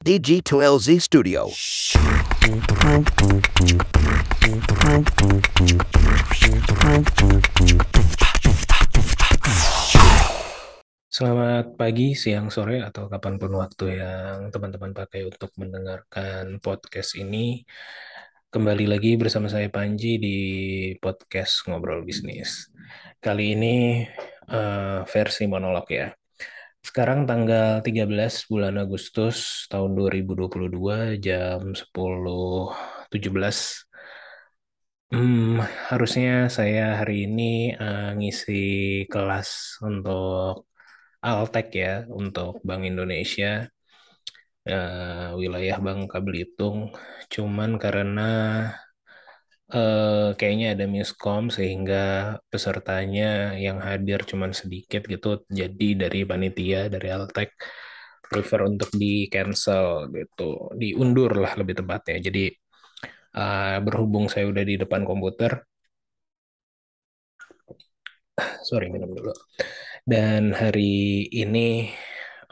DG2LZ Studio. Selamat pagi, siang, sore, atau kapan pun waktu yang teman-teman pakai untuk mendengarkan podcast ini. Kembali lagi bersama saya Panji di podcast Ngobrol Bisnis. Kali ini uh, versi monolog ya. Sekarang tanggal 13 bulan Agustus tahun 2022 jam 10.17. Hmm, harusnya saya hari ini uh, ngisi kelas untuk Altek ya untuk Bank Indonesia uh, wilayah Bangka Belitung. Cuman karena uh, kayaknya ada miskom sehingga pesertanya yang hadir cuman sedikit gitu. Jadi dari panitia dari Altek prefer untuk di cancel gitu, diundur lah lebih tepatnya. Jadi uh, berhubung saya udah di depan komputer, sorry minum dulu dan hari ini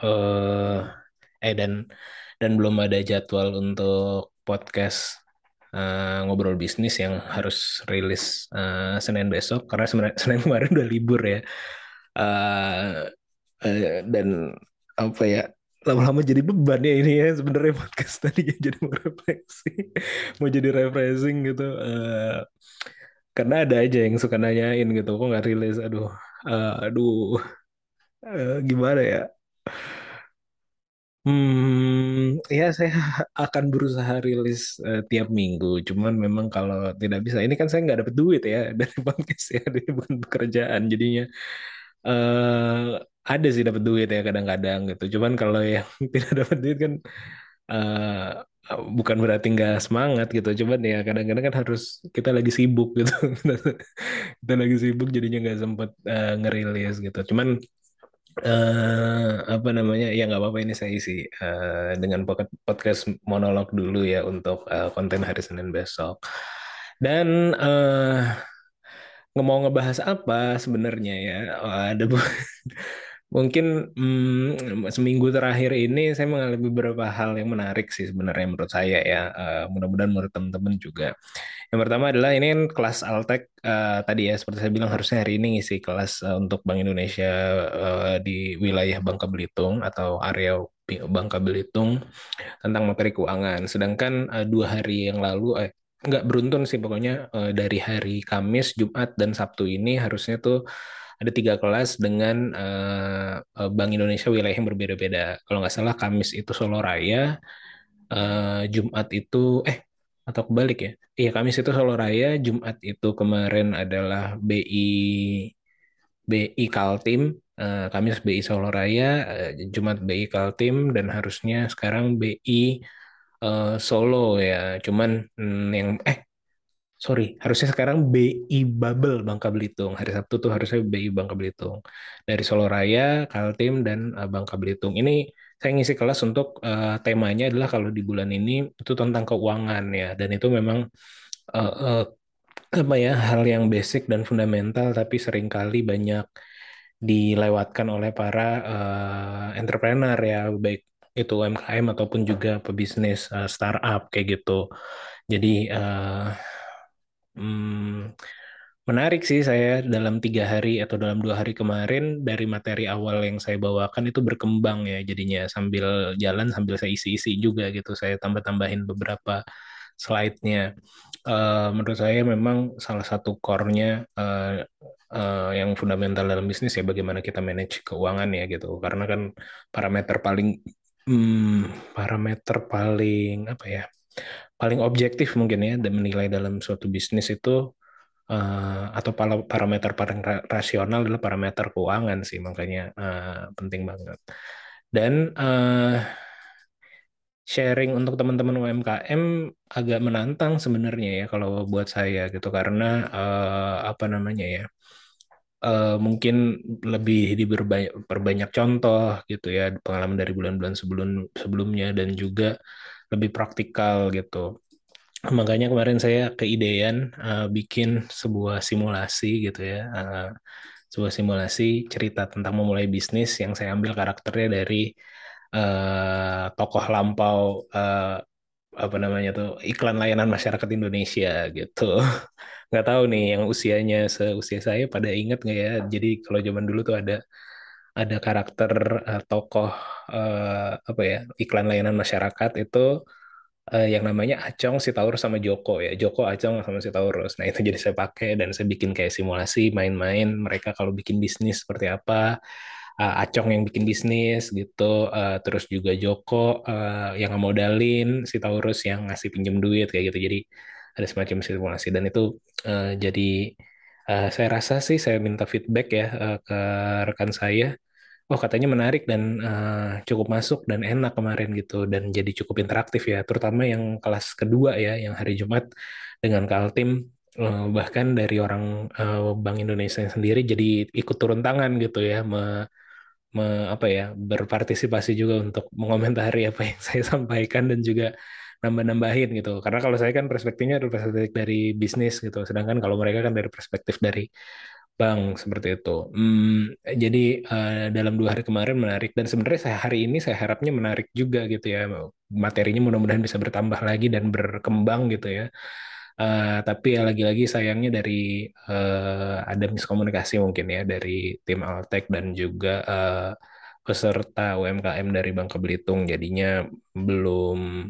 uh, eh dan dan belum ada jadwal untuk podcast uh, ngobrol bisnis yang harus rilis uh, Senin besok. Karena Senin kemarin udah libur ya. Uh, uh, dan apa ya lama-lama jadi beban ya ini ya sebenarnya podcast tadi jadi mau refleksi mau jadi refreshing gitu. Uh, karena ada aja yang suka nanyain gitu kok nggak rilis? Aduh uh, aduh. Uh, gimana ya Hmm, ya saya akan berusaha rilis uh, tiap minggu. Cuman memang kalau tidak bisa, ini kan saya nggak dapat duit ya dari podcast ya, dari bukan pekerjaan. Jadinya uh, ada sih dapat duit ya kadang-kadang gitu. Cuman kalau yang tidak dapat duit kan uh, bukan berarti nggak semangat gitu. Cuman ya kadang-kadang kan harus kita lagi sibuk gitu. kita lagi sibuk jadinya nggak sempat uh, ngerilis gitu. Cuman uh, apa namanya? Ya nggak apa-apa ini saya isi uh, dengan podcast monolog dulu ya untuk uh, konten hari Senin besok. Dan uh, mau ngebahas apa sebenarnya ya? Oh, ada mungkin hmm, seminggu terakhir ini saya mengalami beberapa hal yang menarik sih sebenarnya menurut saya ya uh, mudah-mudahan menurut teman-teman juga yang pertama adalah ini kan kelas Altek uh, tadi ya seperti saya bilang harusnya hari ini ngisi kelas uh, untuk Bank Indonesia uh, di wilayah Bangka Belitung atau area Bangka Belitung tentang materi keuangan. Sedangkan uh, dua hari yang lalu eh nggak beruntun sih pokoknya uh, dari hari Kamis, Jumat dan Sabtu ini harusnya tuh ada tiga kelas dengan uh, Bank Indonesia wilayah yang berbeda-beda. Kalau nggak salah Kamis itu Solo Raya, uh, Jumat itu eh atau kebalik ya? Iya Kamis itu Solo Raya, Jumat itu kemarin adalah BI BI Kaltim, uh, Kamis BI Solo Raya, uh, Jumat BI Kaltim dan harusnya sekarang BI uh, Solo ya. Cuman mm, yang eh sorry harusnya sekarang BI Bubble Bangka Belitung. Hari Sabtu tuh harusnya BI Bangka Belitung. Dari Solo Raya, Kaltim dan uh, Bangka Belitung. Ini saya ngisi kelas untuk uh, temanya adalah kalau di bulan ini itu tentang keuangan ya dan itu memang uh, uh, apa ya hal yang basic dan fundamental tapi sering kali banyak dilewatkan oleh para uh, entrepreneur ya baik itu UMKM ataupun juga pebisnis uh, startup kayak gitu jadi uh, hmm, Menarik sih saya dalam tiga hari atau dalam dua hari kemarin dari materi awal yang saya bawakan itu berkembang ya jadinya sambil jalan sambil saya isi-isi juga gitu saya tambah-tambahin beberapa slide-nya. Uh, menurut saya memang salah satu core-nya uh, uh, yang fundamental dalam bisnis ya bagaimana kita manage keuangan ya gitu karena kan parameter paling hmm, parameter paling apa ya paling objektif mungkin ya dan menilai dalam suatu bisnis itu uh, atau parameter paling rasional adalah parameter keuangan sih makanya uh, penting banget. Dan uh, sharing untuk teman-teman UMKM agak menantang sebenarnya ya kalau buat saya gitu karena uh, apa namanya ya uh, mungkin lebih diperbanyak contoh gitu ya pengalaman dari bulan-bulan sebelum sebelumnya dan juga lebih praktikal gitu Makanya kemarin saya keidean uh, bikin sebuah simulasi gitu ya, uh, sebuah simulasi cerita tentang memulai bisnis yang saya ambil karakternya dari eh, tokoh lampau eh, apa namanya tuh iklan layanan masyarakat Indonesia gitu. Nggak tahu nih yang usianya seusia saya pada ingat nggak ya? Jadi kalau zaman dulu tuh ada ada karakter uh, tokoh uh, apa ya iklan layanan masyarakat itu uh, yang namanya Acong, Sitaurus sama Joko ya. Joko, Acong sama Sitaurus. Nah itu jadi saya pakai dan saya bikin kayak simulasi main-main mereka kalau bikin bisnis seperti apa. Uh, Acong yang bikin bisnis gitu, uh, terus juga Joko uh, yang ngemodalin, Sitaurus yang ngasih pinjam duit kayak gitu. Jadi ada semacam simulasi dan itu uh, jadi uh, saya rasa sih saya minta feedback ya uh, ke rekan saya oh katanya menarik dan uh, cukup masuk dan enak kemarin gitu dan jadi cukup interaktif ya terutama yang kelas kedua ya yang hari Jumat dengan Kaltim uh, bahkan dari orang uh, Bank Indonesia sendiri jadi ikut turun tangan gitu ya me, me, apa ya berpartisipasi juga untuk mengomentari apa yang saya sampaikan dan juga nambah-nambahin gitu. Karena kalau saya kan perspektifnya dari perspektif dari bisnis gitu sedangkan kalau mereka kan dari perspektif dari Bang, seperti itu. Hmm, jadi uh, dalam dua hari kemarin menarik dan sebenarnya saya hari ini saya harapnya menarik juga gitu ya. Materinya mudah-mudahan bisa bertambah lagi dan berkembang gitu ya. Uh, tapi ya lagi-lagi sayangnya dari uh, ada miskomunikasi mungkin ya dari tim Altek dan juga uh, peserta UMKM dari Bangka Belitung jadinya belum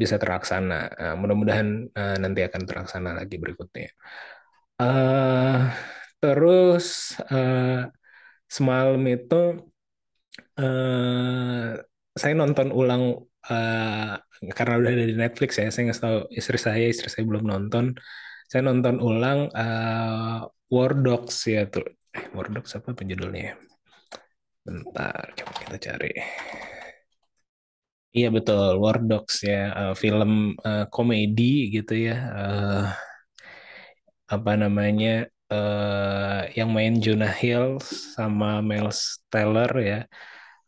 bisa terlaksana. Uh, mudah-mudahan uh, nanti akan terlaksana lagi berikutnya. Uh, Terus uh, semalam itu uh, saya nonton ulang uh, karena udah ada di Netflix ya. Saya nggak tahu istri saya, istri saya belum nonton. Saya nonton ulang uh, War Dogs ya tuh. Eh, War Dogs apa penjudulnya? Bentar, coba kita cari. Iya betul, War Dogs ya, uh, film uh, komedi gitu ya. Uh, apa namanya? Uh, yang main Jonah Hill sama Miles Teller ya.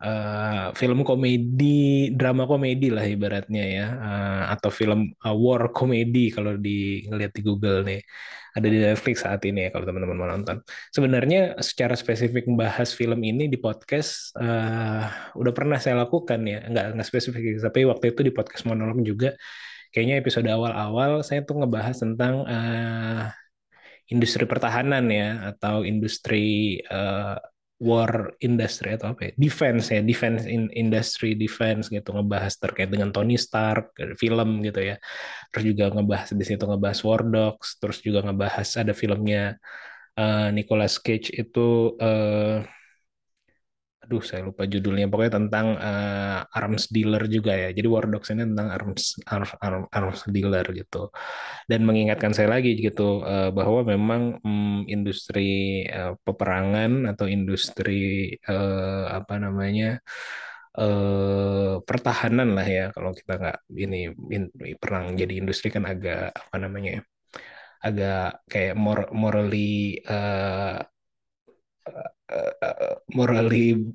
Uh, film komedi, drama komedi lah ibaratnya ya, uh, atau film uh, war komedi kalau di ngeliat di Google nih, ada di Netflix saat ini ya kalau teman-teman mau nonton. Sebenarnya secara spesifik membahas film ini di podcast uh, udah pernah saya lakukan ya, nggak nggak spesifik, tapi waktu itu di podcast monolog juga, kayaknya episode awal-awal saya tuh ngebahas tentang uh, industri pertahanan ya atau industri uh, war industry atau apa ya? Defense ya defense in industry defense gitu ngebahas terkait dengan Tony Stark film gitu ya. Terus juga ngebahas di situ ngebahas War Dogs terus juga ngebahas ada filmnya uh, Nicolas Cage itu uh, aduh saya lupa judulnya. Pokoknya tentang uh, arms dealer juga ya. Jadi War Dogs ini tentang arms arms arms, arms dealer gitu. Dan mengingatkan saya lagi gitu uh, bahwa memang um, industri uh, peperangan atau industri uh, apa namanya uh, pertahanan lah ya. Kalau kita nggak ini in, perang jadi industri kan agak apa namanya ya agak kayak mor morally uh, uh, morally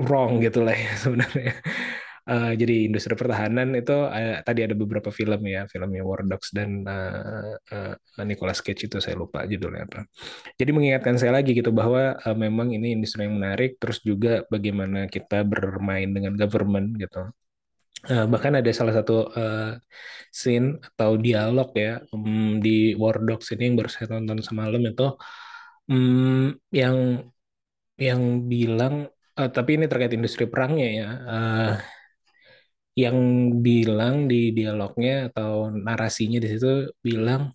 wrong gitu lah ya sebenarnya. Uh, jadi industri pertahanan itu uh, tadi ada beberapa film ya, filmnya War Dogs dan uh, uh, Nicolas Cage itu saya lupa judulnya apa. Jadi mengingatkan saya lagi gitu bahwa uh, memang ini industri yang menarik, terus juga bagaimana kita bermain dengan government gitu. Bahkan ada salah satu scene atau dialog ya um, di War Dogs ini yang baru saya tonton semalam itu um, yang yang bilang uh, tapi ini terkait industri perangnya ya uh, yang bilang di dialognya atau narasinya di situ bilang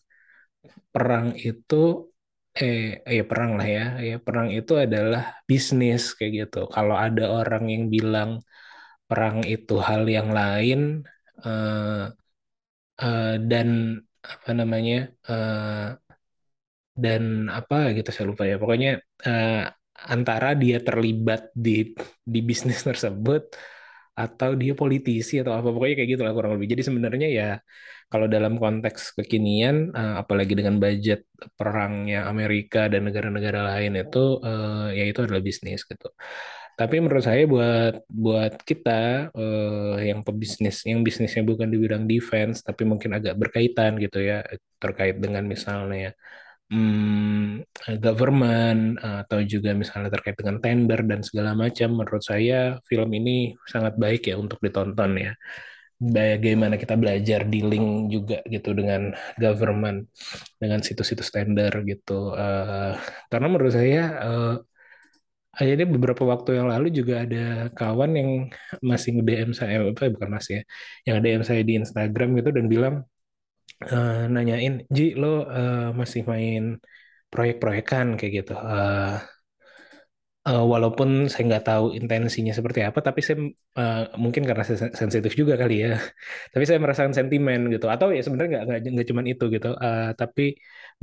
perang itu eh ya perang lah ya ya perang itu adalah bisnis kayak gitu. Kalau ada orang yang bilang perang itu hal yang lain uh, uh, dan apa namanya uh, dan apa gitu saya lupa ya. Pokoknya uh, antara dia terlibat di di bisnis tersebut atau dia politisi atau apa pokoknya kayak gitu lah kurang lebih. Jadi sebenarnya ya kalau dalam konteks kekinian uh, apalagi dengan budget perangnya Amerika dan negara-negara lain itu uh, ya itu adalah bisnis gitu. Tapi menurut saya buat buat kita uh, yang pebisnis yang bisnisnya bukan di bidang defense tapi mungkin agak berkaitan gitu ya terkait dengan misalnya hmm, government atau juga misalnya terkait dengan tender dan segala macam, menurut saya film ini sangat baik ya untuk ditonton ya. Bagaimana kita belajar dealing juga gitu dengan government, dengan situs-situs tender gitu. Eh, karena menurut saya eh, Akhirnya beberapa waktu yang lalu juga ada kawan yang masih nge-DM saya, apa bukan masih ya, yang DM saya di Instagram gitu dan bilang eh, nanyain, Ji lo eh, masih main proyek-proyekan kayak gitu. Eh, eh, walaupun saya nggak tahu intensinya seperti apa, tapi saya eh, mungkin karena saya sen- sensitif juga kali ya. Tapi saya merasakan sentimen gitu. Atau ya sebenarnya nggak nggak cuma itu gitu. Eh, tapi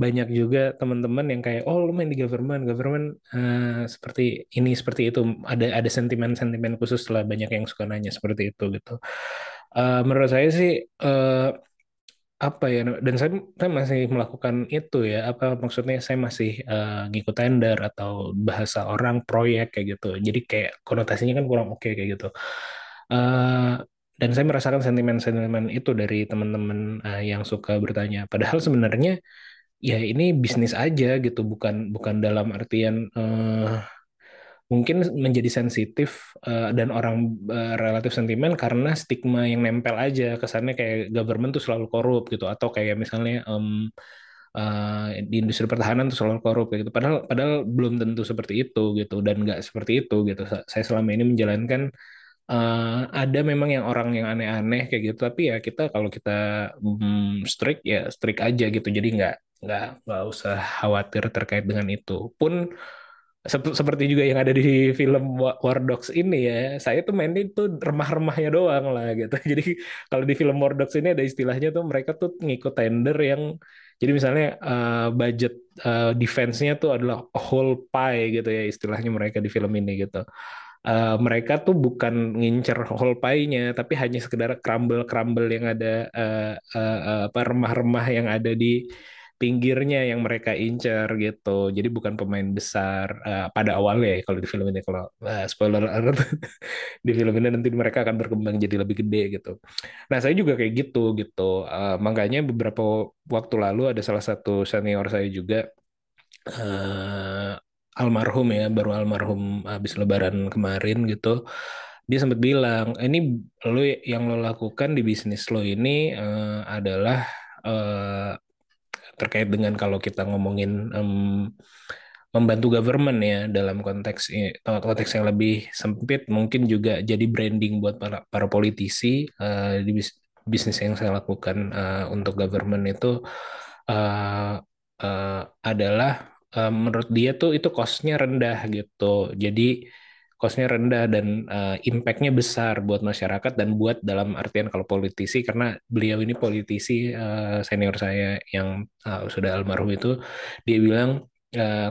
banyak juga teman-teman yang kayak, oh lu main di government, government eh, seperti ini seperti itu. Ada ada sentimen-sentimen khusus lah. Banyak yang suka nanya seperti itu gitu. Eh, menurut saya sih eh, apa ya dan saya, saya masih melakukan itu ya apa maksudnya saya masih eh, ngikut tender atau bahasa orang proyek kayak gitu. Jadi kayak konotasinya kan kurang oke kayak gitu. Eh, dan saya merasakan sentimen-sentimen itu dari teman-teman eh, yang suka bertanya. Padahal sebenarnya ya ini bisnis aja gitu bukan bukan dalam artian eh, mungkin menjadi sensitif eh, dan orang eh, relatif sentimen karena stigma yang nempel aja. Kesannya kayak government tuh selalu korup gitu. Atau kayak misalnya em, eh, di industri pertahanan tuh selalu korup kayak gitu. Padahal padahal belum tentu seperti itu gitu. Dan nggak seperti itu gitu. Sa- saya selama ini menjalankan eh, ada memang yang orang yang aneh-aneh kayak gitu. Tapi ya kita kalau kita mm, strict ya strict aja gitu. Jadi nggak nggak nggak usah khawatir terkait dengan itu. Pun seperti juga yang ada di film Wa- War Dogs ini ya, saya tuh mainin tuh remah-remahnya doang lah gitu. Jadi kalau di film War Dogs ini ada istilahnya tuh mereka tuh ngikut tender yang, jadi misalnya uh, budget uh, defense-nya tuh adalah whole pie gitu ya istilahnya mereka di film ini gitu. Uh, mereka tuh bukan ngincer whole pie-nya, tapi hanya sekedar crumble-crumble yang ada uh, uh, apa remah-remah yang ada di pinggirnya yang mereka incer gitu. Jadi bukan pemain besar eh, pada awalnya ya kalau di film ini kalau eh, spoiler alert di film ini nanti mereka akan berkembang jadi lebih gede gitu. Nah, saya juga kayak gitu gitu. Eh, makanya beberapa waktu lalu ada salah satu senior saya juga eh, almarhum ya, baru almarhum habis lebaran kemarin gitu. Dia sempat bilang, ini lo yang lo lakukan di bisnis lo ini eh, adalah eh, terkait dengan kalau kita ngomongin em, membantu government ya dalam konteks konteks yang lebih sempit mungkin juga jadi branding buat para para politisi eh, di bis- bisnis yang saya lakukan eh, untuk government itu eh, eh, adalah eh, menurut dia tuh itu cost-nya rendah gitu. Jadi cost-nya rendah dan eh, impact-nya besar buat masyarakat dan buat dalam artian kalau politisi karena beliau ini politisi eh, senior saya yang eh, sudah almarhum itu dia bilang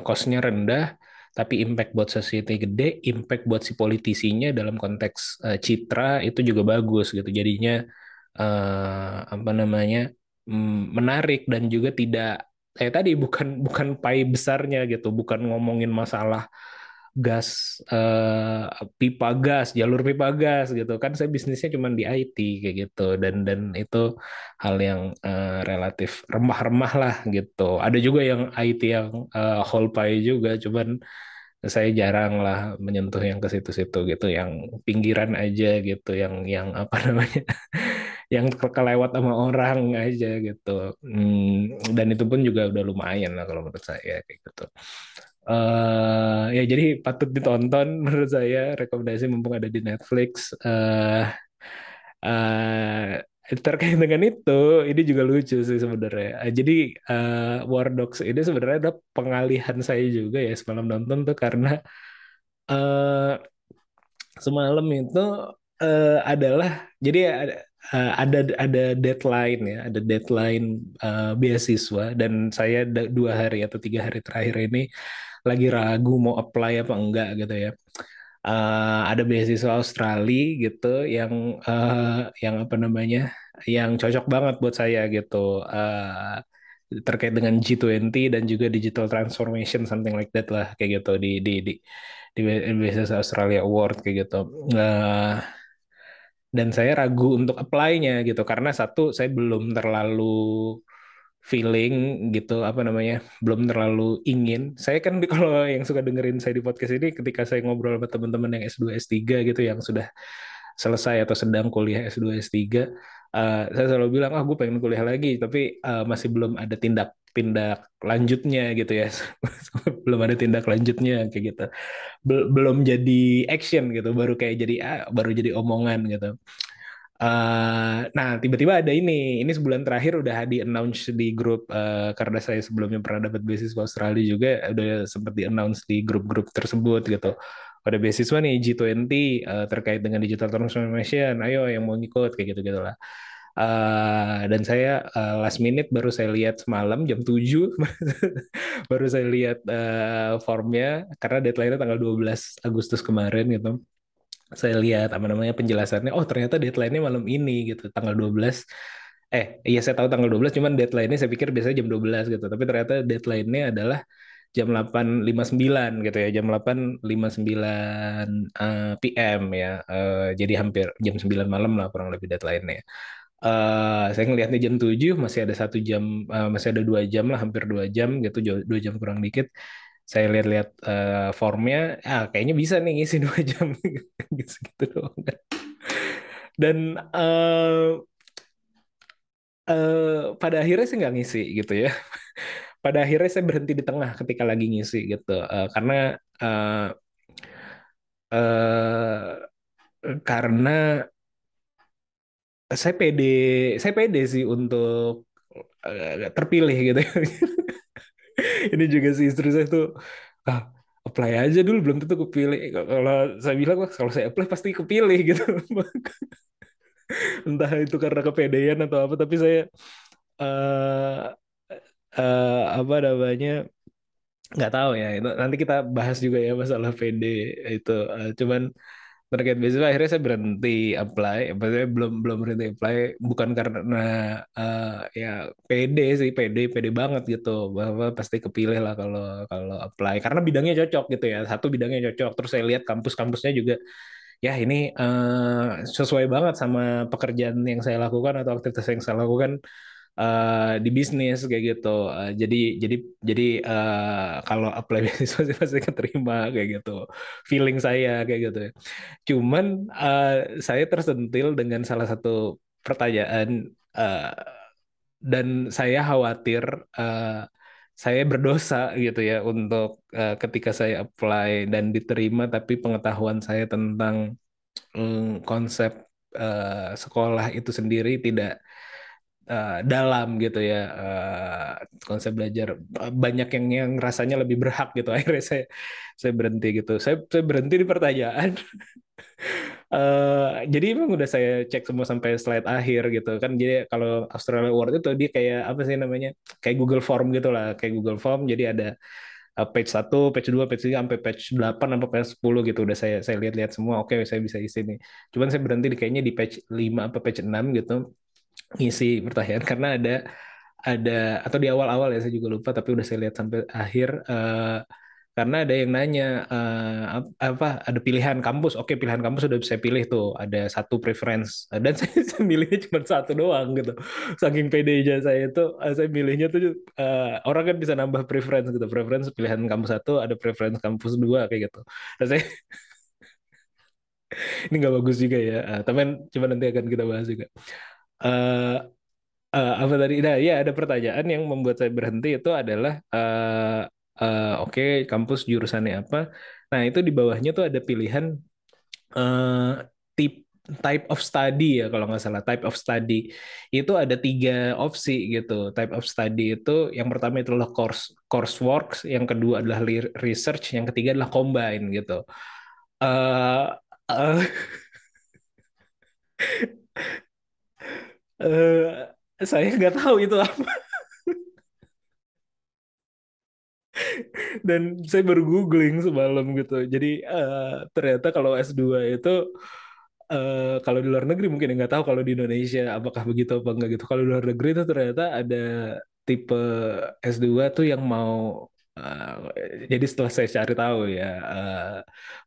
cost-nya rendah tapi impact buat society gede, impact buat si politisinya dalam konteks eh, citra itu juga bagus gitu. Jadinya eh, apa namanya mm, menarik dan juga tidak kayak tadi bukan bukan pai besarnya gitu, bukan ngomongin masalah gas eh, pipa gas, jalur pipa gas gitu kan saya bisnisnya cuma di IT kayak gitu dan dan itu hal yang eh, relatif remah-remah lah gitu. Ada juga yang IT yang eh, whole pie juga cuman saya jarang lah menyentuh yang ke situ-situ gitu, yang pinggiran aja gitu, yang yang apa namanya, yang ke- kelewat sama orang aja gitu. Hmm, dan itu pun juga udah lumayan lah kalau menurut saya kayak gitu. Eh ya jadi patut ditonton menurut saya rekomendasi mumpung ada di Netflix. eh eh terkait dengan itu, ini juga lucu sih sebenarnya. Jadi eh, War Dogs ini sebenarnya ada pengalihan saya juga ya semalam nonton tuh karena eh semalam itu eh, adalah jadi ada eh, ada ada deadline ya, ada deadline eh, beasiswa dan saya dua hari atau tiga hari terakhir ini lagi ragu mau apply apa enggak gitu ya. Eh, ada beasiswa Australia gitu yang eh, yang apa namanya yang cocok banget buat saya gitu Eh, terkait dengan G20 dan juga digital transformation something like that lah kayak gitu di di di di beasiswa Australia Award kayak gitu. Eh, dan saya ragu untuk apply-nya gitu karena satu saya belum terlalu feeling gitu apa namanya belum terlalu ingin. Saya kan kalau yang suka dengerin saya di podcast ini ketika saya ngobrol sama teman-teman yang S2 S3 gitu yang sudah selesai atau sedang kuliah S2 S3 uh, saya selalu bilang ah gue pengen kuliah lagi tapi uh, masih belum ada tindak tindak lanjutnya gitu ya. Belum ada tindak lanjutnya kayak gitu. Belum jadi action gitu baru kayak jadi ah, baru jadi omongan gitu Uh, nah, tiba-tiba ada ini. Ini sebulan terakhir udah di announce di grup uh, karena saya sebelumnya pernah dapat beasiswa Australia juga udah sempat di announce di grup-grup tersebut gitu. Ada beasiswa nih G20 uh, terkait dengan digital transformation. Ayo yang mau ngikut kayak gitu gitulah. Uh, dan saya uh, last minute baru saya lihat semalam jam 7 baru saya lihat uh, formnya karena deadline-nya tanggal 12 Agustus kemarin gitu saya lihat apa namanya penjelasannya oh ternyata deadline-nya malam ini gitu. Tanggal 12 eh iya saya tahu tanggal 12 cuman deadline-nya saya pikir biasanya jam 12 gitu. Tapi ternyata deadline-nya adalah jam 8.59 gitu ya jam 8.59 uh, PM ya. Uh, jadi hampir jam 9 malam lah kurang lebih deadline-nya. Uh, saya ngelihatnya jam 7 masih ada satu jam uh, masih ada dua jam lah hampir dua jam gitu dua jam kurang dikit saya lihat-lihat uh, formnya, ah kayaknya bisa nih ngisi dua jam gitu, gitu doang kan. Dan uh, uh, pada akhirnya saya nggak ngisi gitu ya. pada akhirnya saya berhenti di tengah ketika lagi ngisi gitu, uh, karena uh, uh, karena saya pede, saya pede sih untuk uh, terpilih gitu. ini juga sih istri saya tuh ah, apply aja dulu belum tentu kepilih. Kalau saya bilang kalau saya apply pasti kepilih gitu. Entah itu karena kepedean atau apa tapi saya uh, uh, apa namanya nggak tahu ya. Itu nanti kita bahas juga ya masalah PD itu. Uh, cuman terkait beasiswa akhirnya saya berhenti apply. Maksudnya belum belum berhenti apply bukan karena uh, ya PD sih PD PD banget gitu. Bahwa pasti kepilih lah kalau kalau apply. Karena bidangnya cocok gitu ya satu bidangnya cocok. Terus saya lihat kampus-kampusnya juga ya ini uh, sesuai banget sama pekerjaan yang saya lakukan atau aktivitas yang saya lakukan uh, di bisnis kayak gitu. Uh, jadi jadi jadi uh, kalau apply beasiswa sih pasti keterima kayak gitu. Feeling saya kayak gitu. Cuman uh, saya tersentil dengan salah satu pertanyaan uh, dan saya khawatir uh, saya berdosa gitu ya untuk uh, ketika saya apply dan diterima tapi pengetahuan saya tentang um, konsep uh, sekolah itu sendiri tidak uh, dalam gitu ya uh, konsep belajar banyak yang yang rasanya lebih berhak gitu. Akhirnya saya saya berhenti gitu. Saya saya berhenti di pertanyaan. Uh, jadi emang udah saya cek semua sampai slide akhir gitu kan. Jadi kalau Australia Award itu dia kayak apa sih namanya? Kayak Google Form gitu lah kayak Google Form. Jadi ada page 1, page 2, page 3 sampai page 8 sampai page 10 gitu. Udah saya saya lihat-lihat semua. Oke okay, saya bisa isi nih. Cuman saya berhenti di kayaknya di page 5 apa page 6 gitu ngisi pertanyaan. Karena ada ada atau di awal-awal ya saya juga lupa tapi udah saya lihat sampai akhir uh, karena ada yang nanya uh, apa ada pilihan kampus. Oke pilihan kampus sudah bisa pilih tuh. Ada satu preference. Dan saya, saya milihnya cuma satu doang gitu. Saking pede aja saya itu uh, saya milihnya tuh uh, orang kan bisa nambah preference gitu. Preference pilihan kampus satu ada preference kampus dua kayak gitu. Dan saya ini nggak bagus juga ya. Uh, tapi cuma nanti akan kita bahas juga uh, apa tadi? Nah, ya ada pertanyaan yang membuat saya berhenti itu adalah uh, uh, oke okay, kampus jurusannya apa? Nah itu di bawahnya tuh ada pilihan uh, tip type of study ya kalau nggak salah type of study itu ada tiga opsi gitu type of study itu yang pertama itu adalah course coursework yang kedua adalah research yang ketiga adalah combine gitu uh, uh, uh, saya nggak tahu itu apa. Dan saya baru googling semalam gitu. Jadi uh, ternyata kalau S2 itu uh, kalau di luar negeri mungkin nggak tahu kalau di Indonesia apakah begitu apa enggak gitu. Kalau di luar negeri itu ternyata ada tipe S2 tuh yang mau uh, jadi setelah saya cari tahu ya uh,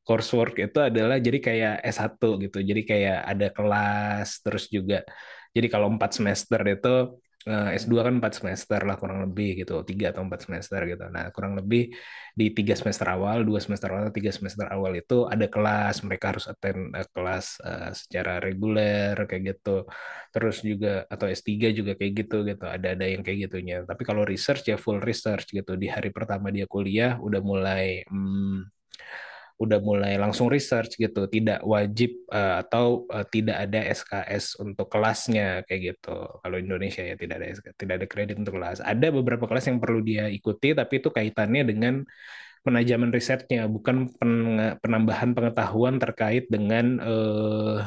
coursework itu adalah jadi kayak S1 gitu. Jadi kayak ada kelas terus juga jadi kalau empat semester itu eh, S2 kan 4 semester lah kurang lebih gitu, tiga atau empat semester gitu. Nah, kurang lebih di tiga semester awal, dua semester awal, tiga semester awal itu ada kelas, mereka harus attend eh, kelas eh, secara reguler kayak gitu. Terus juga atau S3 juga kayak gitu gitu, ada ada yang kayak gitunya. Tapi kalau research ya full research gitu. Di hari pertama dia kuliah udah mulai hmm, udah mulai langsung research gitu, tidak wajib uh, atau uh, tidak ada SKS untuk kelasnya kayak gitu. Kalau Indonesia ya tidak ada tidak ada kredit untuk kelas. Ada beberapa kelas yang perlu dia ikuti, tapi itu kaitannya dengan penajaman risetnya, bukan penambahan pengetahuan terkait dengan uh,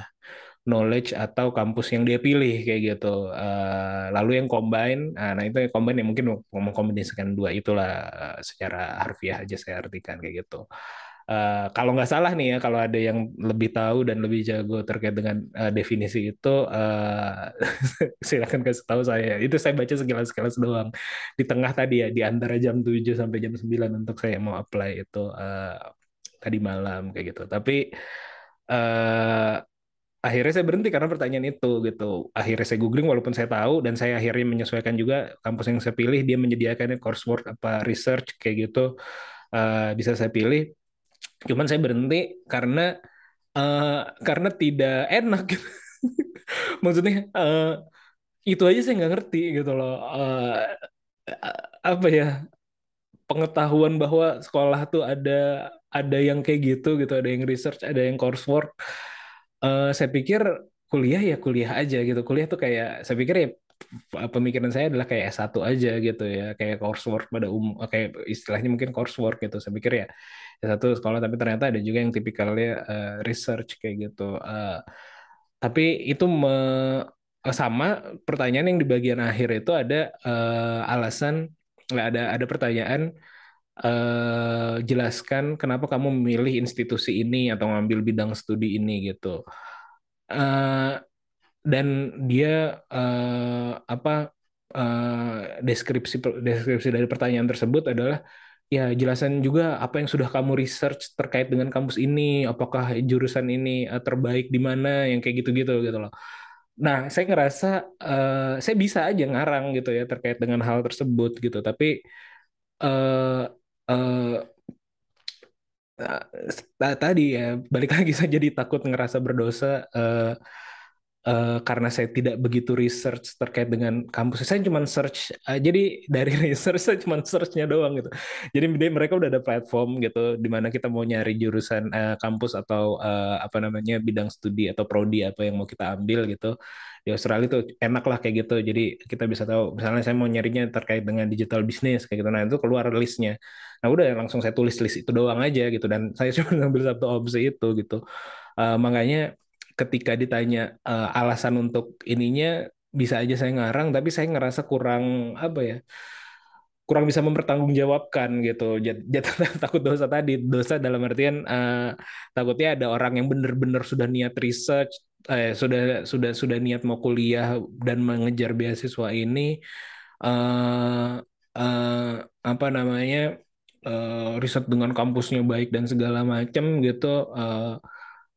knowledge atau kampus yang dia pilih kayak gitu. Uh, lalu yang combine, nah itu yang combine yang mungkin mengkombinasikan dua itulah secara harfiah aja saya artikan kayak gitu. Uh, kalau nggak salah nih ya, kalau ada yang lebih tahu dan lebih jago terkait dengan uh, definisi itu, uh, silakan kasih tahu saya. Itu saya baca sekilas-sekilas doang. Di tengah tadi ya, di antara jam 7 sampai jam 9 untuk saya mau apply itu uh, tadi malam kayak gitu. Tapi uh, akhirnya saya berhenti karena pertanyaan itu gitu. Akhirnya saya googling walaupun saya tahu dan saya akhirnya menyesuaikan juga kampus yang saya pilih dia menyediakan coursework apa research kayak gitu uh, bisa saya pilih Cuman saya berhenti karena uh, karena tidak enak. Maksudnya uh, itu aja saya nggak ngerti gitu loh. Uh, apa ya pengetahuan bahwa sekolah tuh ada ada yang kayak gitu gitu, ada yang research, ada yang coursework. Uh, saya pikir kuliah ya kuliah aja gitu. Kuliah tuh kayak saya pikir ya pemikiran saya adalah kayak S1 aja gitu ya, kayak coursework pada umum, kayak istilahnya mungkin coursework gitu. Saya pikir ya satu sekolah tapi ternyata ada juga yang tipikalnya uh, research kayak gitu. Uh, tapi itu me, sama pertanyaan yang di bagian akhir itu ada uh, alasan ada ada pertanyaan uh, jelaskan kenapa kamu memilih institusi ini atau ngambil bidang studi ini gitu. Uh, dan dia uh, apa uh, deskripsi deskripsi dari pertanyaan tersebut adalah ya jelasan juga apa yang sudah kamu research terkait dengan kampus ini, apakah jurusan ini uh, terbaik di mana, yang kayak gitu-gitu gitu loh. Nah, saya ngerasa uh, saya bisa aja ngarang gitu ya terkait dengan hal tersebut gitu, tapi uh, uh, tadi ya balik lagi saya jadi takut ngerasa berdosa. Uh, uh, karena saya tidak begitu research terkait dengan kampus. Saya cuma search, uh, jadi dari research saya cuma searchnya doang gitu. Jadi mereka udah ada platform gitu, di mana kita mau nyari jurusan uh, kampus atau uh, apa namanya bidang studi atau prodi apa yang mau kita ambil gitu. Di Australia itu enak lah kayak gitu. Jadi kita bisa tahu, misalnya saya mau nyarinya terkait dengan digital business kayak gitu. Nah itu keluar listnya. Nah udah langsung saya tulis list itu doang aja gitu. Dan saya cuma ngambil satu opsi itu gitu. Uh, makanya ketika ditanya uh, alasan untuk ininya bisa aja saya ngarang tapi saya ngerasa kurang apa ya kurang bisa mempertanggungjawabkan gitu. Jatuh takut dosa tadi. Dosa dalam artian uh, takutnya ada orang yang benar-benar sudah niat research eh, sudah sudah sudah niat mau kuliah dan mengejar beasiswa ini uh, uh, apa namanya uh, riset dengan kampusnya baik dan segala macam gitu uh,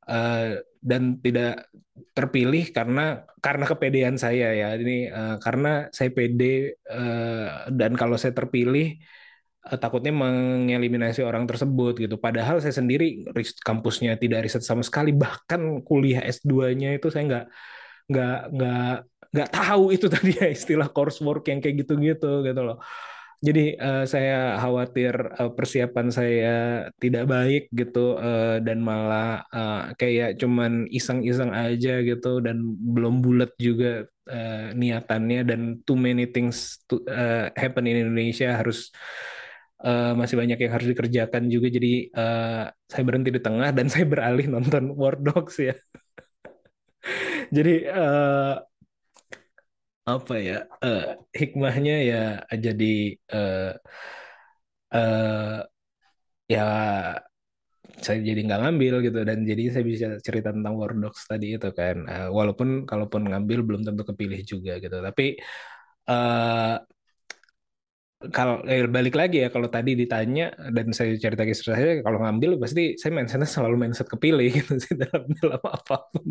uh, dan tidak terpilih karena karena kepedean saya ya. Ini uh, karena saya pede uh, dan kalau saya terpilih uh, takutnya mengeliminasi orang tersebut gitu. Padahal saya sendiri kampusnya tidak riset sama sekali. Bahkan kuliah S2-nya itu saya nggak nggak nggak nggak tahu itu tadi ya istilah coursework yang kayak gitu-gitu gitu loh jadi uh, saya khawatir uh, persiapan saya tidak baik gitu uh, dan malah uh, kayak cuman iseng-iseng aja gitu dan belum bulat juga uh, niatannya dan too many things to, uh, happen in Indonesia harus uh, masih banyak yang harus dikerjakan juga jadi uh, saya berhenti di tengah dan saya beralih nonton War Dogs ya. jadi uh, apa ya uh, hikmahnya ya jadi uh, uh, ya saya jadi nggak ngambil gitu. Dan jadi saya bisa cerita tentang War Dogs tadi itu kan. Uh, walaupun kalaupun ngambil belum tentu kepilih juga gitu. Tapi uh, kalau eh, balik lagi ya kalau tadi ditanya dan saya cerita kisah saya kalau ngambil pasti saya mindsetnya selalu mindset kepilih gitu sih dalam dalam apa pun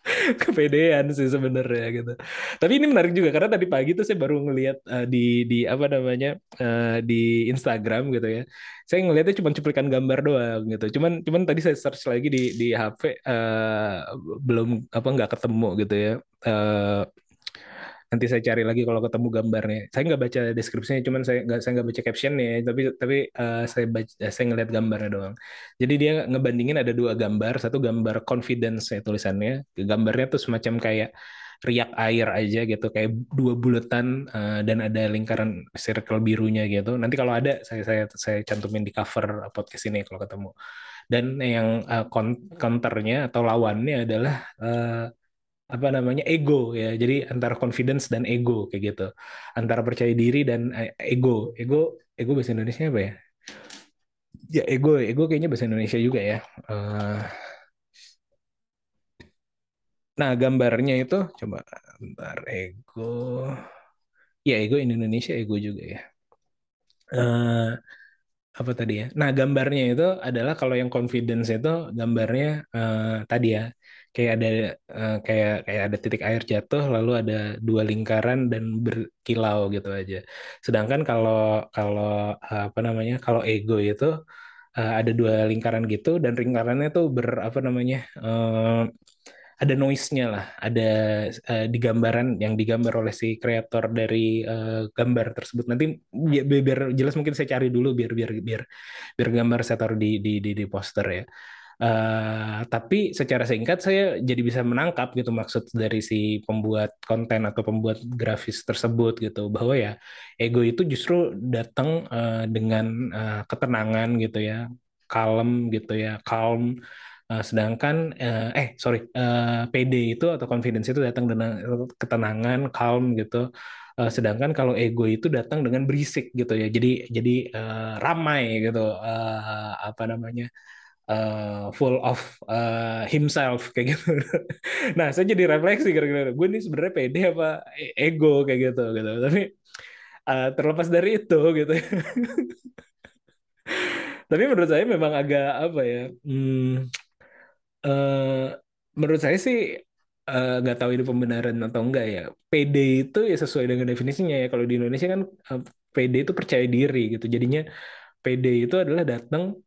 kepedean sih sebenarnya gitu. Tapi ini menarik juga karena tadi pagi tuh saya baru ngelihat uh, di di apa namanya uh, di Instagram gitu ya. Saya ngelihatnya cuma cuplikan gambar doang gitu. Cuman cuman tadi saya search lagi di di HP uh, belum apa nggak ketemu gitu ya. Uh, nanti saya cari lagi kalau ketemu gambarnya. Saya nggak baca deskripsinya, cuman saya nggak saya nggak baca captionnya, tapi tapi uh, saya baca saya ngeliat gambarnya doang. Jadi dia ngebandingin ada dua gambar, satu gambar confidence ya tulisannya, gambarnya tuh semacam kayak riak air aja gitu, kayak dua bulatan uh, dan ada lingkaran circle birunya gitu. Nanti kalau ada saya saya saya cantumin di cover podcast ini kalau ketemu. Dan yang uh, counternya atau lawannya adalah uh, apa namanya ego ya. Jadi antara confidence dan ego kayak gitu. Antara percaya diri dan eh, ego. Ego ego bahasa Indonesia apa ya? Ya ego ego kayaknya bahasa Indonesia juga ya. Uh, nah gambarnya itu coba bentar ego. Ya ego Indonesia ego juga ya. Uh, apa tadi ya? Nah gambarnya itu adalah kalau yang confidence itu gambarnya uh, tadi ya kayak ada uh, kayak kayak ada titik air jatuh lalu ada dua lingkaran dan berkilau gitu aja. Sedangkan kalau kalau uh, apa namanya kalau ego itu uh, ada dua lingkaran gitu dan lingkarannya tuh ber apa namanya uh, ada noise-nya lah, ada uh, di gambaran yang digambar oleh si kreator dari uh, gambar tersebut. Nanti biar, biar jelas mungkin saya cari dulu biar biar biar biar gambar saya taruh di di di, di poster ya. Uh, tapi secara singkat saya jadi bisa menangkap gitu maksud dari si pembuat konten atau pembuat grafis tersebut gitu bahwa ya ego itu justru datang uh, dengan uh, ketenangan gitu ya, kalem gitu ya, calm. Uh, sedangkan uh, eh sorry uh, PD itu atau confidence itu datang dengan ketenangan, calm gitu. Uh, sedangkan kalau ego itu datang dengan berisik gitu ya. Jadi jadi uh, ramai gitu uh, apa namanya? Full of uh, himself kayak gitu. nah, saya jadi refleksi kira-kira gue ini sebenarnya pede apa e-, ego kayak gitu gitu. Tapi uh, terlepas dari itu gitu. Tapi menurut saya memang agak apa ya? Hmm, uh, menurut saya sih nggak uh, tahu ini pembenaran atau enggak ya. PD itu ya sesuai dengan definisinya ya. Kalau di Indonesia kan uh, PD itu percaya diri gitu. Jadinya PD itu adalah datang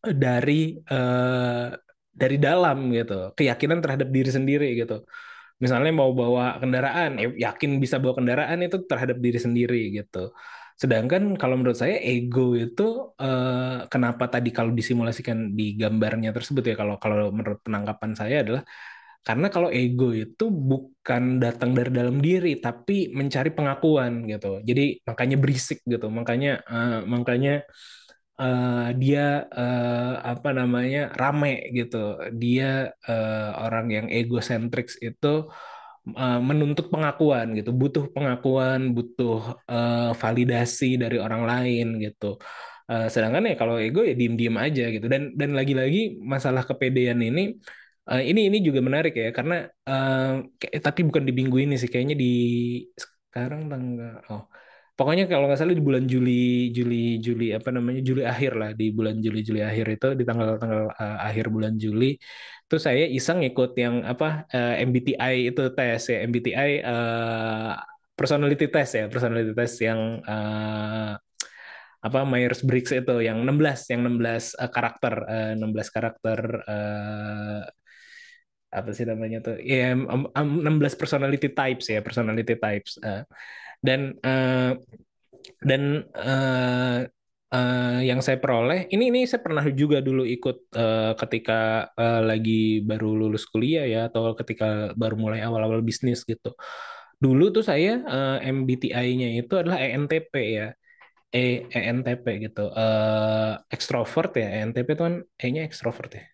dari uh, dari dalam gitu keyakinan terhadap diri sendiri gitu. Misalnya mau bawa kendaraan ya yakin bisa bawa kendaraan itu terhadap diri sendiri gitu. Sedangkan kalau menurut saya ego itu uh, kenapa tadi kalau disimulasikan di gambarnya tersebut ya kalau kalau menurut penangkapan saya adalah karena kalau ego itu bukan datang dari dalam diri tapi mencari pengakuan gitu. Jadi makanya berisik gitu makanya uh, makanya uh, dia uh, apa namanya rame gitu. Dia uh, orang yang egosentrik itu menuntut pengakuan gitu, butuh pengakuan, butuh uh, validasi dari orang lain gitu. Uh, sedangkan ya kalau ego ya diem-diem aja gitu. Dan dan lagi-lagi masalah kepedean ini uh, ini ini juga menarik ya karena uh, tapi bukan di minggu ini sih kayaknya di sekarang tanggal oh pokoknya kalau nggak salah di bulan Juli Juli Juli apa namanya Juli akhir lah di bulan Juli Juli akhir itu di tanggal-tanggal uh, akhir bulan Juli itu saya iseng ikut yang apa uh, eh, MBTI itu tes ya MBTI uh, eh, personality test ya personality test yang uh, apa Myers Briggs itu yang 16 yang 16 uh, karakter uh, 16 karakter uh, apa sih namanya tuh ya um, um, 16 personality types ya personality types uh, dan uh, dan uh, uh, yang saya peroleh ini ini saya pernah juga dulu ikut uh, ketika uh, lagi baru lulus kuliah ya atau ketika baru mulai awal-awal bisnis gitu. Dulu tuh saya uh, MBTI-nya itu adalah ENTP ya. E ENTP gitu. Uh, ekstrovert ya. ENTP itu kan E-nya ekstrovert ya.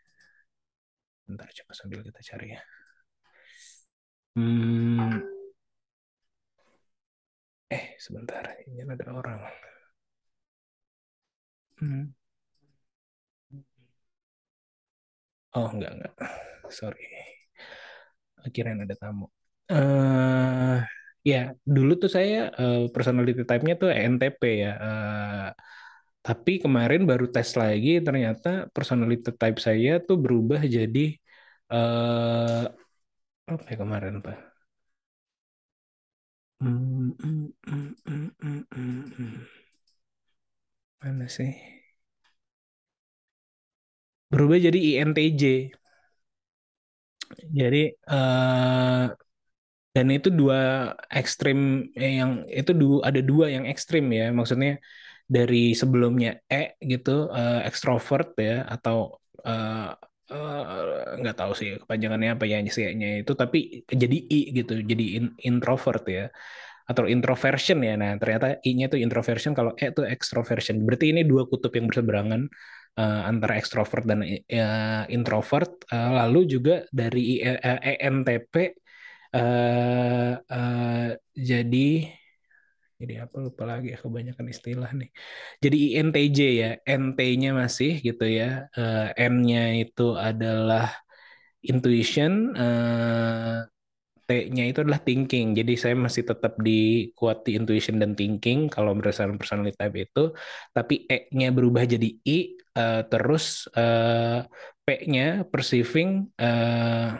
Bentar coba sambil kita cari ya. Hmm, Eh, sebentar. Ini ada orang. Hmm. Oh, enggak, enggak. Sorry. Akhirnya ada tamu. Uh, ya, dulu tuh saya uh, personality type-nya tuh ENTP ya. Uh, tapi kemarin baru tes lagi, ternyata personality type saya tuh berubah jadi uh, apa ya kemarin pak hmm, hmm, hmm, hmm, hmm, hmm, hmm. Mana sih? Berubah jadi INTJ jadi eh, dan itu dua ekstrim eh, yang itu dua ada dua yang ekstrim ya. Maksudnya dari sebelumnya E gitu eh, ekstrovert ya atau eh, eh, nggak tahu sih kepanjangannya apa ya nya itu tapi jadi I gitu jadi in- introvert ya atau introversion ya. Nah ternyata I-nya itu introversion kalau E itu extroversion. Berarti ini dua kutub yang berseberangan eh, antara ekstrovert dan eh, introvert. Eh, lalu juga dari eh, ENTP eh eh, jadi jadi apa lupa lagi ya kebanyakan istilah nih. Jadi INTJ ya, NT-nya masih gitu ya. Eh, N-nya itu adalah intuition, eh, T-nya itu adalah thinking. Jadi saya masih tetap di kuat di intuition dan thinking kalau berdasarkan personality type itu. Tapi E-nya berubah jadi I, eh, terus eh, P-nya perceiving eh,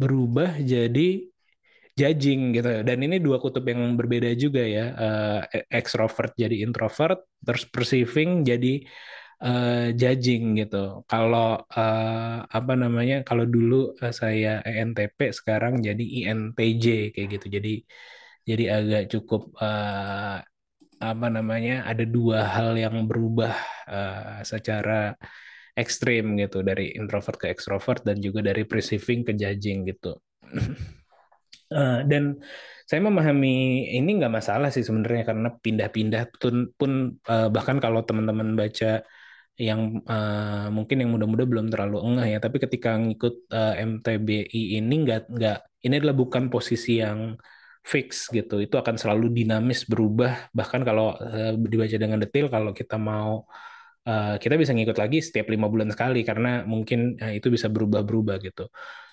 berubah jadi judging gitu. Dan ini dua kutub yang berbeda juga ya. Eh, extrovert jadi introvert, terus perceiving jadi eh, judging gitu. Kalau eh, apa namanya? Kalau dulu saya ENTP, sekarang jadi INTJ kayak gitu. Jadi jadi agak cukup eh, apa namanya? Ada dua hal yang berubah eh, secara ekstrim gitu dari introvert ke extrovert dan juga dari perceiving ke judging gitu. Eh, dan saya memahami ini nggak masalah sih sebenarnya karena pindah-pindah pun, eh, bahkan kalau teman-teman baca yang eh, mungkin yang muda-muda belum terlalu engah ya, tapi ketika ngikut eh, MTBI ini nggak nggak ini adalah bukan posisi yang fix gitu, itu akan selalu dinamis berubah. Bahkan kalau eh, dibaca dengan detail, kalau kita mau eh, kita bisa ngikut lagi setiap lima bulan sekali karena mungkin eh, itu bisa berubah-berubah gitu.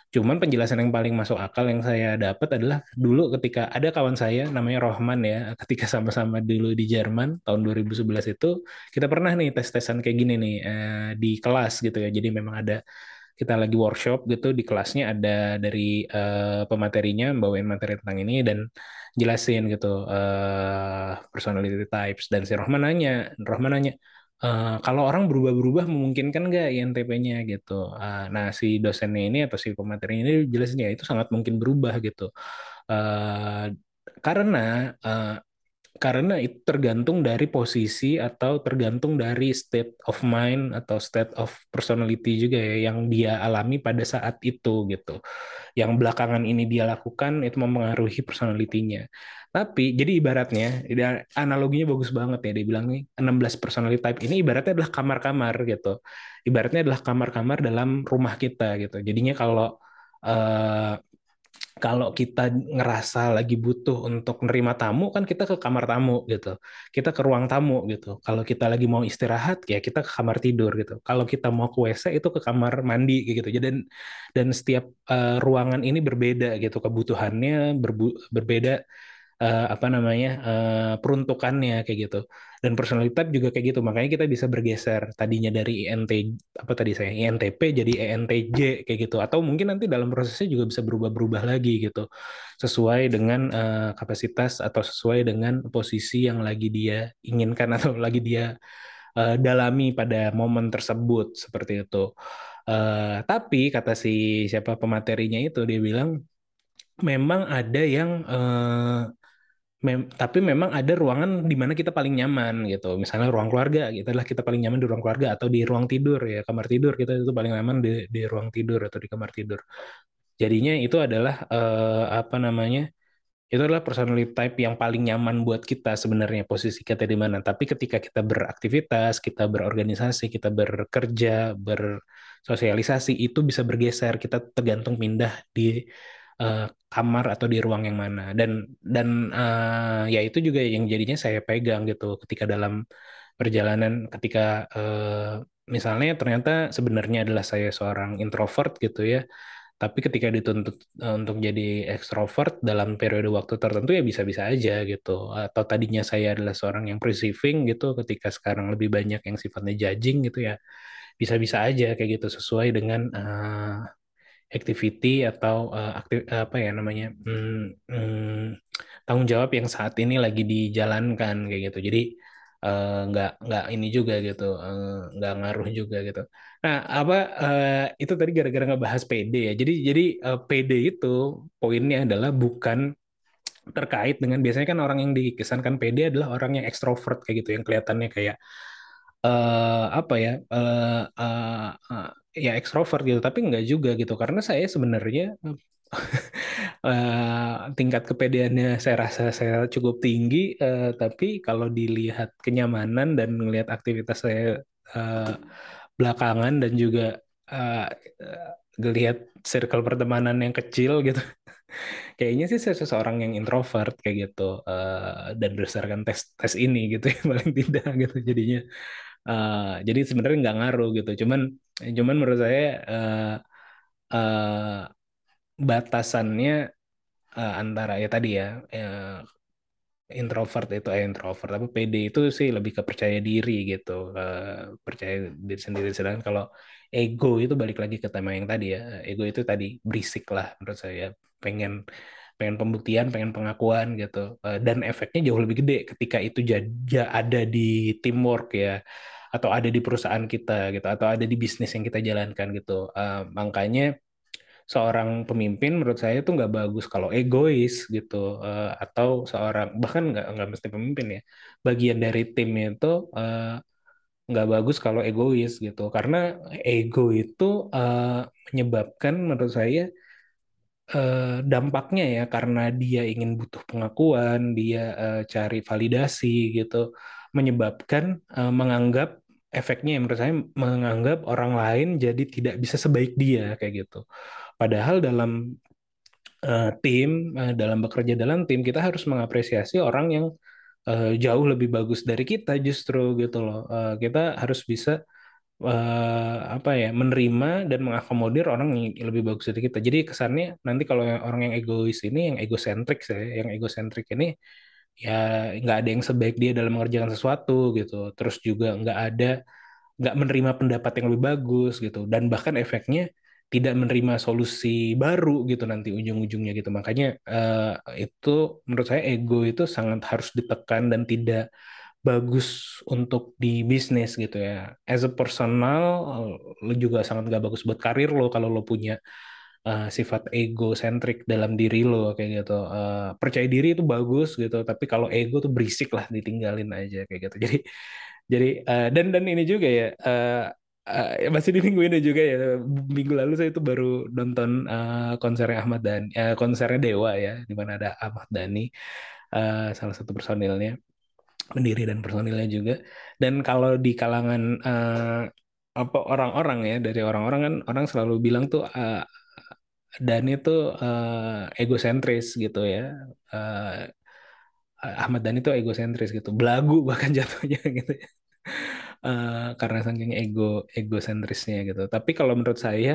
Cuman penjelasan yang paling masuk akal yang saya dapat adalah dulu ketika ada kawan saya namanya Rohman ya, ketika sama-sama dulu di Jerman tahun 2011 itu kita pernah nih tes-tesan kayak gini nih eh, di kelas gitu ya. Jadi memang ada kita lagi workshop gitu di kelasnya ada dari eh, pematerinya bawain materi tentang ini dan jelasin gitu eh, personality types dan si Rohman nanya, Rohman nanya Eh, kalau orang berubah-berubah memungkinkan nggak INTP-nya gitu. Eh, nah, si dosennya ini atau si pemateri ini jelasin ya itu sangat mungkin berubah gitu. Eh, karena eh, karena itu tergantung dari posisi atau tergantung dari state of mind atau state of personality juga ya yang dia alami pada saat itu gitu. Yang belakangan ini dia lakukan itu mempengaruhi personalitinya. Tapi jadi ibaratnya analoginya bagus banget ya dia bilang nih 16 personality type ini ibaratnya adalah kamar-kamar gitu. Ibaratnya adalah kamar-kamar dalam rumah kita gitu. Jadinya kalau eh, kalau kita ngerasa lagi butuh untuk nerima tamu kan kita ke kamar tamu gitu. Kita ke ruang tamu gitu. Kalau kita lagi mau istirahat ya kita ke kamar tidur gitu. Kalau kita mau ke WC itu ke kamar mandi gitu. Jadi dan dan setiap eh, ruangan ini berbeda gitu kebutuhannya berbu- berbeda eh, apa namanya eh, peruntukannya kayak gitu. Dan personality type juga kayak gitu. Makanya kita bisa bergeser tadinya dari INT apa tadi saya INTP jadi ENTJ kayak gitu. Atau mungkin nanti dalam prosesnya juga bisa berubah-berubah lagi gitu. Sesuai dengan eh, kapasitas atau sesuai dengan posisi yang lagi dia inginkan atau lagi dia eh, dalami pada momen tersebut seperti itu. Eh, tapi kata si siapa pematerinya itu dia bilang memang ada yang eh, Mem- tapi memang ada ruangan di mana kita paling nyaman gitu. Misalnya ruang keluarga, gitu adalah kita paling nyaman di ruang keluarga atau di ruang tidur ya, kamar tidur kita itu paling nyaman di, di ruang tidur atau di kamar tidur. Jadinya itu adalah eh, apa namanya? Itu adalah personality type yang paling nyaman buat kita sebenarnya posisi kita di mana. Tapi ketika kita beraktivitas, kita berorganisasi, kita bekerja, bersosialisasi, itu bisa bergeser. Kita tergantung pindah di eh, kamar atau di ruang yang mana. Dan dan eh, ya itu juga yang jadinya saya pegang gitu ketika dalam perjalanan, ketika eh, misalnya ternyata sebenarnya adalah saya seorang introvert gitu ya tapi ketika dituntut untuk jadi ekstrovert dalam periode waktu tertentu ya bisa-bisa aja gitu. Atau tadinya saya adalah seorang yang perceiving gitu, ketika sekarang lebih banyak yang sifatnya judging gitu ya, bisa-bisa aja kayak gitu sesuai dengan eh, activity atau uh, aktif apa ya namanya hmm, hmm, tanggung jawab yang saat ini lagi dijalankan kayak gitu. Jadi uh, nggak ini juga gitu, uh, ngaruh juga gitu. Nah apa uh, itu tadi gara-gara ngebahas PD ya. Jadi jadi uh, PD itu poinnya adalah bukan terkait dengan biasanya kan orang yang dikesankan PD adalah orang yang ekstrovert kayak gitu yang kelihatannya kayak uh, apa ya uh, uh, uh, ya ekstrovert gitu tapi enggak juga gitu. Karena saya sebenarnya uh, tingkat kepedeannya saya rasa saya cukup tinggi uh, tapi kalau dilihat kenyamanan dan melihat aktivitas saya uh, belakangan dan juga uh, circle pertemanan yang kecil gitu kayaknya sih saya seseorang yang introvert kayak gitu uh, dan berdasarkan tes tes ini gitu ya paling tidak gitu jadinya uh, jadi sebenarnya nggak ngaruh gitu. Cuman cuman menurut saya uh, uh, batasannya uh, antara ya tadi ya uh, introvert itu eh, introvert tapi PD itu sih lebih ke percaya diri gitu. Uh, percaya diri sendiri. Sedangkan kalau ego itu balik lagi ke tema yang tadi ya. Ego itu tadi berisik lah menurut saya. Pengen pengen pembuktian pengen pengakuan gitu. Uh, dan efeknya jauh lebih gede ketika itu jadi ada di teamwork ya atau ada di perusahaan kita gitu atau ada di bisnis yang kita jalankan gitu. Uh, makanya seorang pemimpin menurut saya itu nggak bagus kalau egois gitu. Uh, atau seorang bahkan nggak nggak mesti pemimpin ya bagian dari tim itu uh, nggak bagus kalau egois gitu. Karena ego itu uh, menyebabkan menurut saya uh, dampaknya ya karena dia ingin butuh pengakuan dia uh, cari validasi gitu menyebabkan uh, menganggap efeknya yang menurut saya menganggap orang lain jadi tidak bisa sebaik dia kayak gitu Padahal dalam uh, tim, uh, dalam bekerja dalam tim, kita harus mengapresiasi orang yang uh, jauh lebih bagus dari kita justru gitu loh. Uh, kita harus bisa uh, apa ya menerima dan mengakomodir orang yang lebih bagus dari kita. Jadi kesannya nanti kalau orang yang egois ini, yang egosentrik saya, yang egosentrik ini ya nggak ada yang sebaik dia dalam mengerjakan sesuatu gitu. Terus juga nggak ada nggak menerima pendapat yang lebih bagus gitu. Dan bahkan efeknya tidak menerima solusi baru gitu nanti ujung-ujungnya gitu makanya uh, itu menurut saya ego itu sangat harus ditekan dan tidak bagus untuk di bisnis gitu ya. As a personal lo juga sangat gak bagus buat karir lo kalau lo punya uh, sifat egosentrik dalam diri lo kayak gitu. Uh, percaya diri itu bagus gitu tapi kalau ego tuh berisik lah ditinggalin aja kayak gitu. Jadi jadi uh, dan dan ini juga ya uh, uh, masih di minggu ini juga ya minggu lalu saya itu baru nonton uh, konsernya Ahmad dan uh, konsernya Dewa ya di mana ada Ahmad Dhani uh, salah satu personilnya pendiri dan personilnya juga dan kalau di kalangan uh, apa orang-orang ya dari orang-orang kan orang selalu bilang tuh uh, Dhani tuh uh, egosentris gitu ya uh, Ahmad Dhani tuh egosentris gitu belagu bahkan jatuhnya gitu ya uh, karena saking ego egosentrisnya gitu. Tapi kalau menurut saya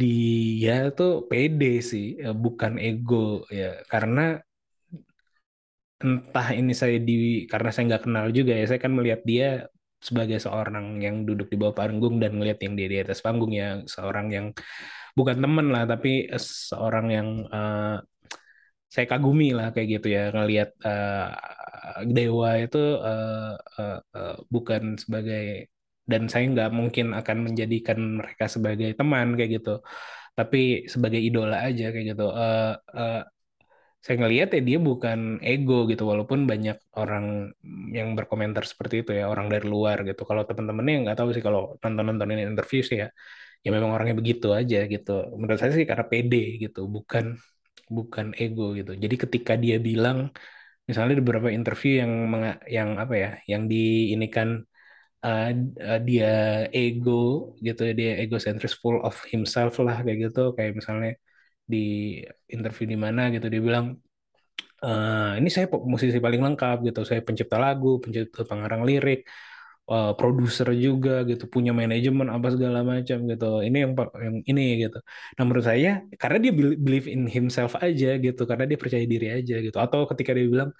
dia tuh pede sih, eh, bukan ego ya. Karena entah ini saya di karena saya nggak kenal juga ya. Saya kan melihat dia sebagai seorang yang duduk di bawah panggung dan melihat yang dia di atas panggung ya, seorang yang bukan teman lah, tapi seorang yang uh, saya kagumi lah kayak gitu ya ngelihat uh, dewa itu uh, uh, uh, bukan sebagai dan saya nggak mungkin akan menjadikan mereka sebagai teman kayak gitu tapi sebagai idola aja kayak gitu uh, uh, saya ngelihat ya dia bukan ego gitu walaupun banyak orang yang berkomentar seperti itu ya orang dari luar gitu. Kalau teman-temannya nggak tahu sih kalau nonton-nonton ini interview sih ya ya memang orangnya begitu aja gitu. Menurut saya sih karena pede gitu bukan bukan ego gitu. Jadi ketika dia bilang misalnya di beberapa interview yang yang apa ya yang di ini kan uh, uh, dia ego gitu dia egocentris full of himself lah kayak gitu. Kayak misalnya di interview di mana gitu dia bilang uh, ini saya musisi paling lengkap gitu saya pencipta lagu pencipta pengarang lirik uh, produser juga gitu punya manajemen apa segala macam gitu ini yang yang ini gitu. Nah menurut saya karena dia believe in himself aja gitu karena dia percaya diri aja gitu atau ketika dia bilang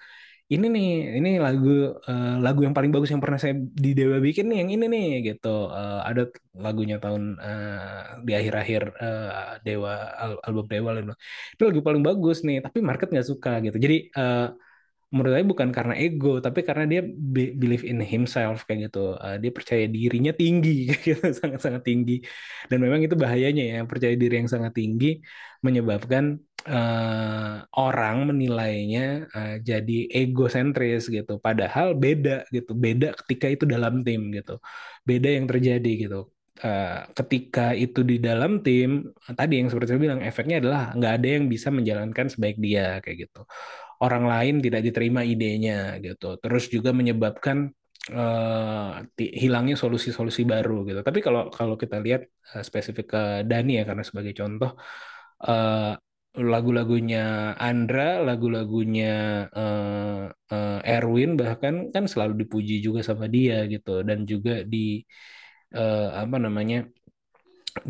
ini nih ini lagu eh, lagu yang paling bagus yang pernah saya di Dewa bikin nih yang ini nih gitu. Eh, ada lagunya tahun eh, di akhir-akhir eh, Dewa al- album Dewa lah itu lagu paling bagus nih tapi market nggak suka gitu. Jadi eh, menurut saya bukan karena ego tapi karena dia be- believe in himself kayak gitu. Eh, dia percaya dirinya tinggi gitu sangat-sangat tinggi. Dan memang itu bahayanya ya percaya diri yang sangat tinggi menyebabkan eh, orang menilainya eh, jadi egosentris gitu padahal beda gitu beda ketika itu dalam tim gitu beda yang terjadi gitu Eh, ketika itu di dalam tim tadi yang seperti saya bilang efeknya adalah nggak ada yang bisa menjalankan sebaik dia kayak gitu orang lain tidak diterima idenya gitu. Terus juga menyebabkan ti- hilangnya solusi-solusi baru gitu. Tapi kalau kalau kita lihat eh, spesifik ke Dani ya karena sebagai contoh eh, lagu-lagunya Andra, lagu-lagunya eh, eh, Erwin bahkan kan selalu dipuji juga sama dia gitu. Dan juga di eh, apa namanya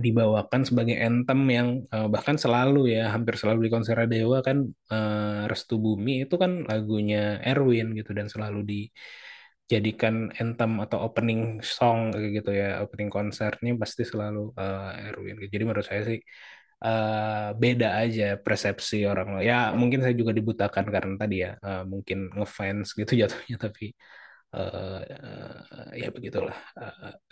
dibawakan sebagai anthem yang eh, bahkan selalu ya hampir selalu di konser Dewa kan eh, Restu Bumi itu kan lagunya Erwin gitu. Dan selalu dijadikan anthem atau opening song kayak gitu ya opening konsernya pasti selalu eh, Erwin. Jadi menurut saya sih eh, beda aja persepsi orang ya mungkin saya juga dibutakan karena tadi ya eh, mungkin ngefans gitu jatuhnya tapi eh, eh, ya begitulah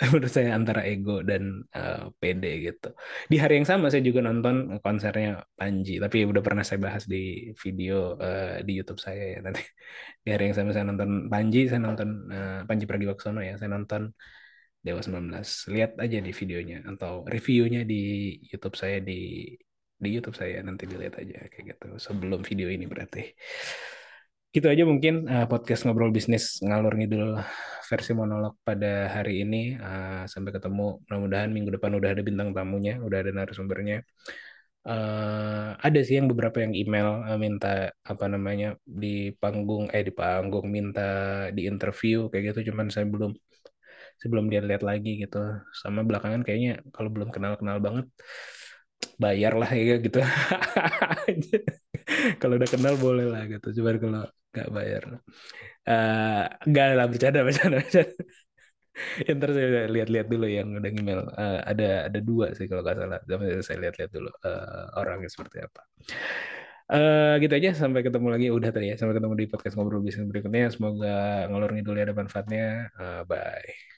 Eh, menurut saya antara ego dan eh, pede gitu. Di hari yang sama saya juga nonton konsernya Panji tapi udah pernah saya bahas di video eh, di YouTube saya ya nanti. Di hari yang sama saya nonton Panji saya nonton eh, Panji Pragiwaksono ya saya nonton Dewa 19 lihat aja di videonya atau reviewnya di YouTube saya di di YouTube saya nanti dilihat aja kayak gitu sebelum video ini berarti Gitu aja mungkin eh, podcast ngobrol bisnis ngalur ngidul versi monolog pada hari ini. Eh, sampai ketemu. Mudah-mudahan minggu depan udah ada bintang tamunya, udah ada narasumbernya. Eh, ada sih yang beberapa yang email eh, minta apa namanya di panggung eh di panggung minta di interview kayak gitu. Cuman saya belum sebelum dia lihat lagi gitu. Sama belakangan kayaknya kalau belum kenal-kenal banget bayar lah ya gitu. Kalau udah kenal boleh lah gitu. Cuman kalau nggak bayar. Eh nggak lah bercanda bercanda bercanda. Ya, ntar saya lihat-lihat dulu yang udah email. Eh, ada ada dua sih kalau nggak salah. Saya lihat-lihat dulu eh, orangnya seperti apa. Eh gitu aja sampai ketemu lagi udah tadi ya sampai ketemu di podcast ngobrol bisnis berikutnya semoga ngalor ngidul ada manfaatnya Eh, bye